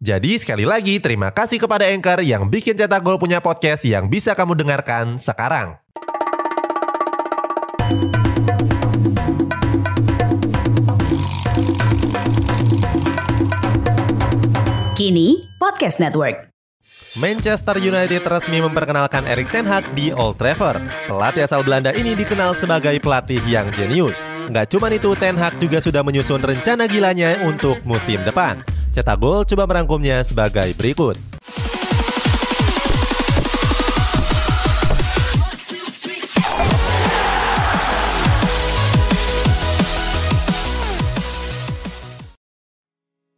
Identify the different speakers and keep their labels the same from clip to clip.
Speaker 1: Jadi sekali lagi terima kasih kepada Anchor yang bikin Cetak Gol punya podcast yang bisa kamu dengarkan sekarang.
Speaker 2: Kini Podcast Network.
Speaker 1: Manchester United resmi memperkenalkan Erik ten Hag di Old Trafford. Pelatih asal Belanda ini dikenal sebagai pelatih yang jenius. Nggak cuma itu, Ten Hag juga sudah menyusun rencana gilanya untuk musim depan. Cetak Gol coba merangkumnya sebagai berikut.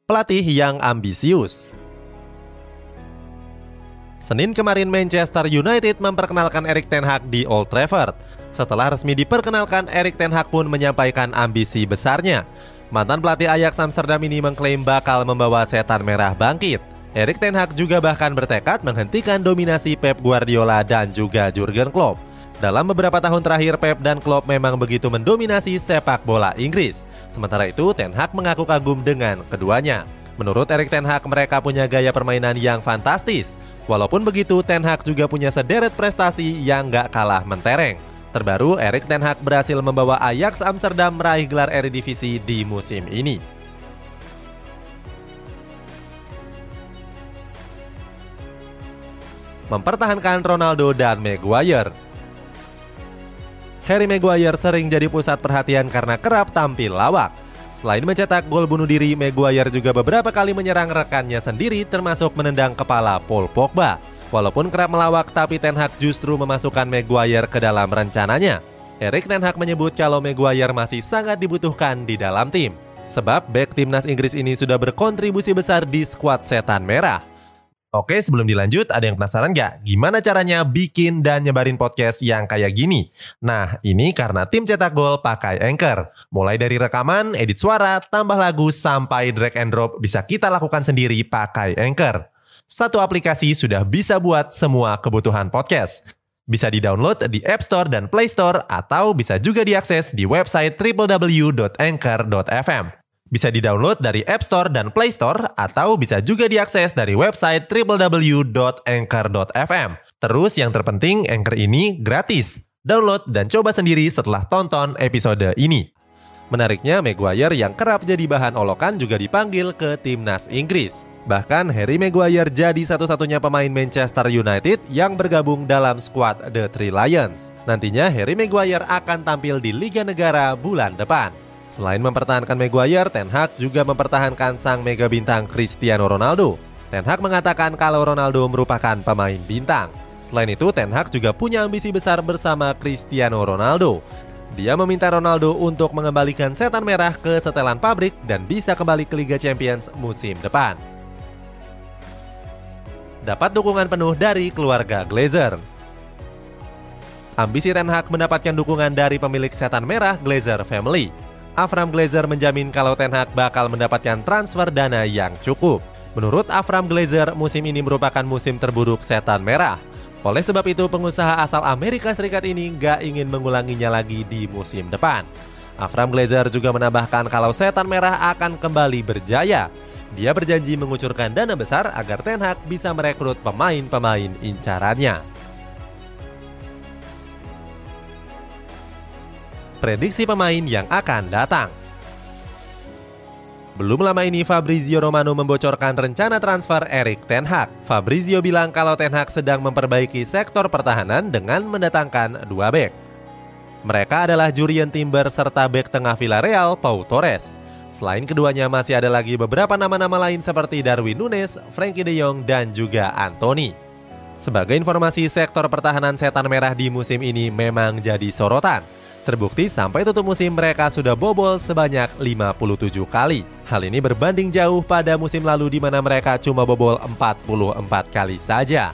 Speaker 1: Pelatih yang ambisius Senin kemarin Manchester United memperkenalkan Erik ten Hag di Old Trafford. Setelah resmi diperkenalkan, Erik ten Hag pun menyampaikan ambisi besarnya. Mantan pelatih Ajax Amsterdam ini mengklaim bakal membawa setan merah bangkit. Erik ten Hag juga bahkan bertekad menghentikan dominasi Pep Guardiola dan juga Jurgen Klopp. Dalam beberapa tahun terakhir, Pep dan Klopp memang begitu mendominasi sepak bola Inggris. Sementara itu, Ten Hag mengaku kagum dengan keduanya. Menurut Erik Ten Hag, mereka punya gaya permainan yang fantastis. Walaupun begitu, Ten Hag juga punya sederet prestasi yang gak kalah mentereng. Terbaru, Erik Ten Hag berhasil membawa Ajax Amsterdam meraih gelar Eredivisie di musim ini. Mempertahankan Ronaldo dan Maguire Harry Maguire sering jadi pusat perhatian karena kerap tampil lawak. Selain mencetak gol bunuh diri, Maguire juga beberapa kali menyerang rekannya sendiri termasuk menendang kepala Paul Pogba. Walaupun kerap melawak, tapi Ten Hag justru memasukkan Maguire ke dalam rencananya. Erik Ten Hag menyebut kalau Maguire masih sangat dibutuhkan di dalam tim. Sebab back timnas Inggris ini sudah berkontribusi besar di skuad setan merah. Oke, sebelum dilanjut, ada yang penasaran nggak? Gimana caranya bikin dan nyebarin podcast yang kayak gini? Nah, ini karena tim cetak gol pakai Anchor. Mulai dari rekaman, edit suara, tambah lagu, sampai drag and drop bisa kita lakukan sendiri pakai Anchor. Satu aplikasi sudah bisa buat semua kebutuhan podcast. Bisa di-download di App Store dan Play Store, atau bisa juga diakses di website www.anchor.fm. Bisa di-download dari App Store dan Play Store atau bisa juga diakses dari website www.anchor.fm. Terus yang terpenting Anchor ini gratis. Download dan coba sendiri setelah tonton episode ini. Menariknya, Maguire yang kerap jadi bahan olokan juga dipanggil ke timnas Inggris. Bahkan Harry Maguire jadi satu-satunya pemain Manchester United yang bergabung dalam skuad The Three Lions. Nantinya Harry Maguire akan tampil di Liga Negara bulan depan. Selain mempertahankan Maguire, Ten Hag juga mempertahankan sang mega bintang Cristiano Ronaldo. Ten Hag mengatakan kalau Ronaldo merupakan pemain bintang. Selain itu, Ten Hag juga punya ambisi besar bersama Cristiano Ronaldo. Dia meminta Ronaldo untuk mengembalikan setan merah ke setelan pabrik dan bisa kembali ke Liga Champions musim depan. Dapat dukungan penuh dari keluarga Glazer. Ambisi Ten Hag mendapatkan dukungan dari pemilik setan merah Glazer Family. Avram Glazer menjamin kalau Ten Hag bakal mendapatkan transfer dana yang cukup. Menurut Avram Glazer, musim ini merupakan musim terburuk setan merah. Oleh sebab itu, pengusaha asal Amerika Serikat ini nggak ingin mengulanginya lagi di musim depan. Avram Glazer juga menambahkan kalau setan merah akan kembali berjaya. Dia berjanji mengucurkan dana besar agar Ten Hag bisa merekrut pemain-pemain incarannya. prediksi pemain yang akan datang. Belum lama ini Fabrizio Romano membocorkan rencana transfer Erik Ten Hag. Fabrizio bilang kalau Ten Hag sedang memperbaiki sektor pertahanan dengan mendatangkan dua bek. Mereka adalah Jurien Timber serta bek tengah Villarreal Pau Torres. Selain keduanya masih ada lagi beberapa nama-nama lain seperti Darwin Nunes, Frankie De Jong, dan juga Anthony. Sebagai informasi, sektor pertahanan setan merah di musim ini memang jadi sorotan. Terbukti sampai tutup musim mereka sudah bobol sebanyak 57 kali. Hal ini berbanding jauh pada musim lalu di mana mereka cuma bobol 44 kali saja.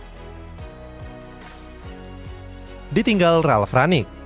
Speaker 1: ditinggal Ralf Rangnick.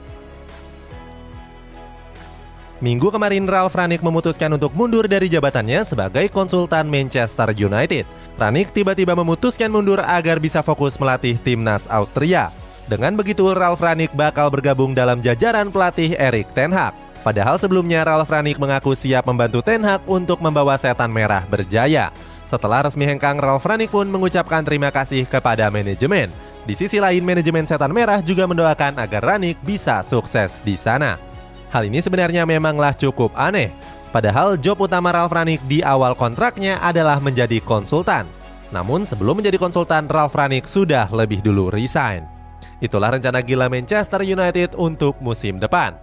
Speaker 1: Minggu kemarin Ralf Rangnick memutuskan untuk mundur dari jabatannya sebagai konsultan Manchester United. Rangnick tiba-tiba memutuskan mundur agar bisa fokus melatih timnas Austria. Dengan begitu Ralf Rangnick bakal bergabung dalam jajaran pelatih Erik Ten Hag. Padahal sebelumnya Ralf Rangnick mengaku siap membantu Ten Hag untuk membawa setan merah berjaya. Setelah resmi hengkang, Ralf Rangnick pun mengucapkan terima kasih kepada manajemen. Di sisi lain, manajemen setan merah juga mendoakan agar Rangnick bisa sukses di sana. Hal ini sebenarnya memanglah cukup aneh. Padahal job utama Ralf Rangnick di awal kontraknya adalah menjadi konsultan. Namun sebelum menjadi konsultan, Ralf Rangnick sudah lebih dulu resign. Itulah rencana gila Manchester United untuk musim depan.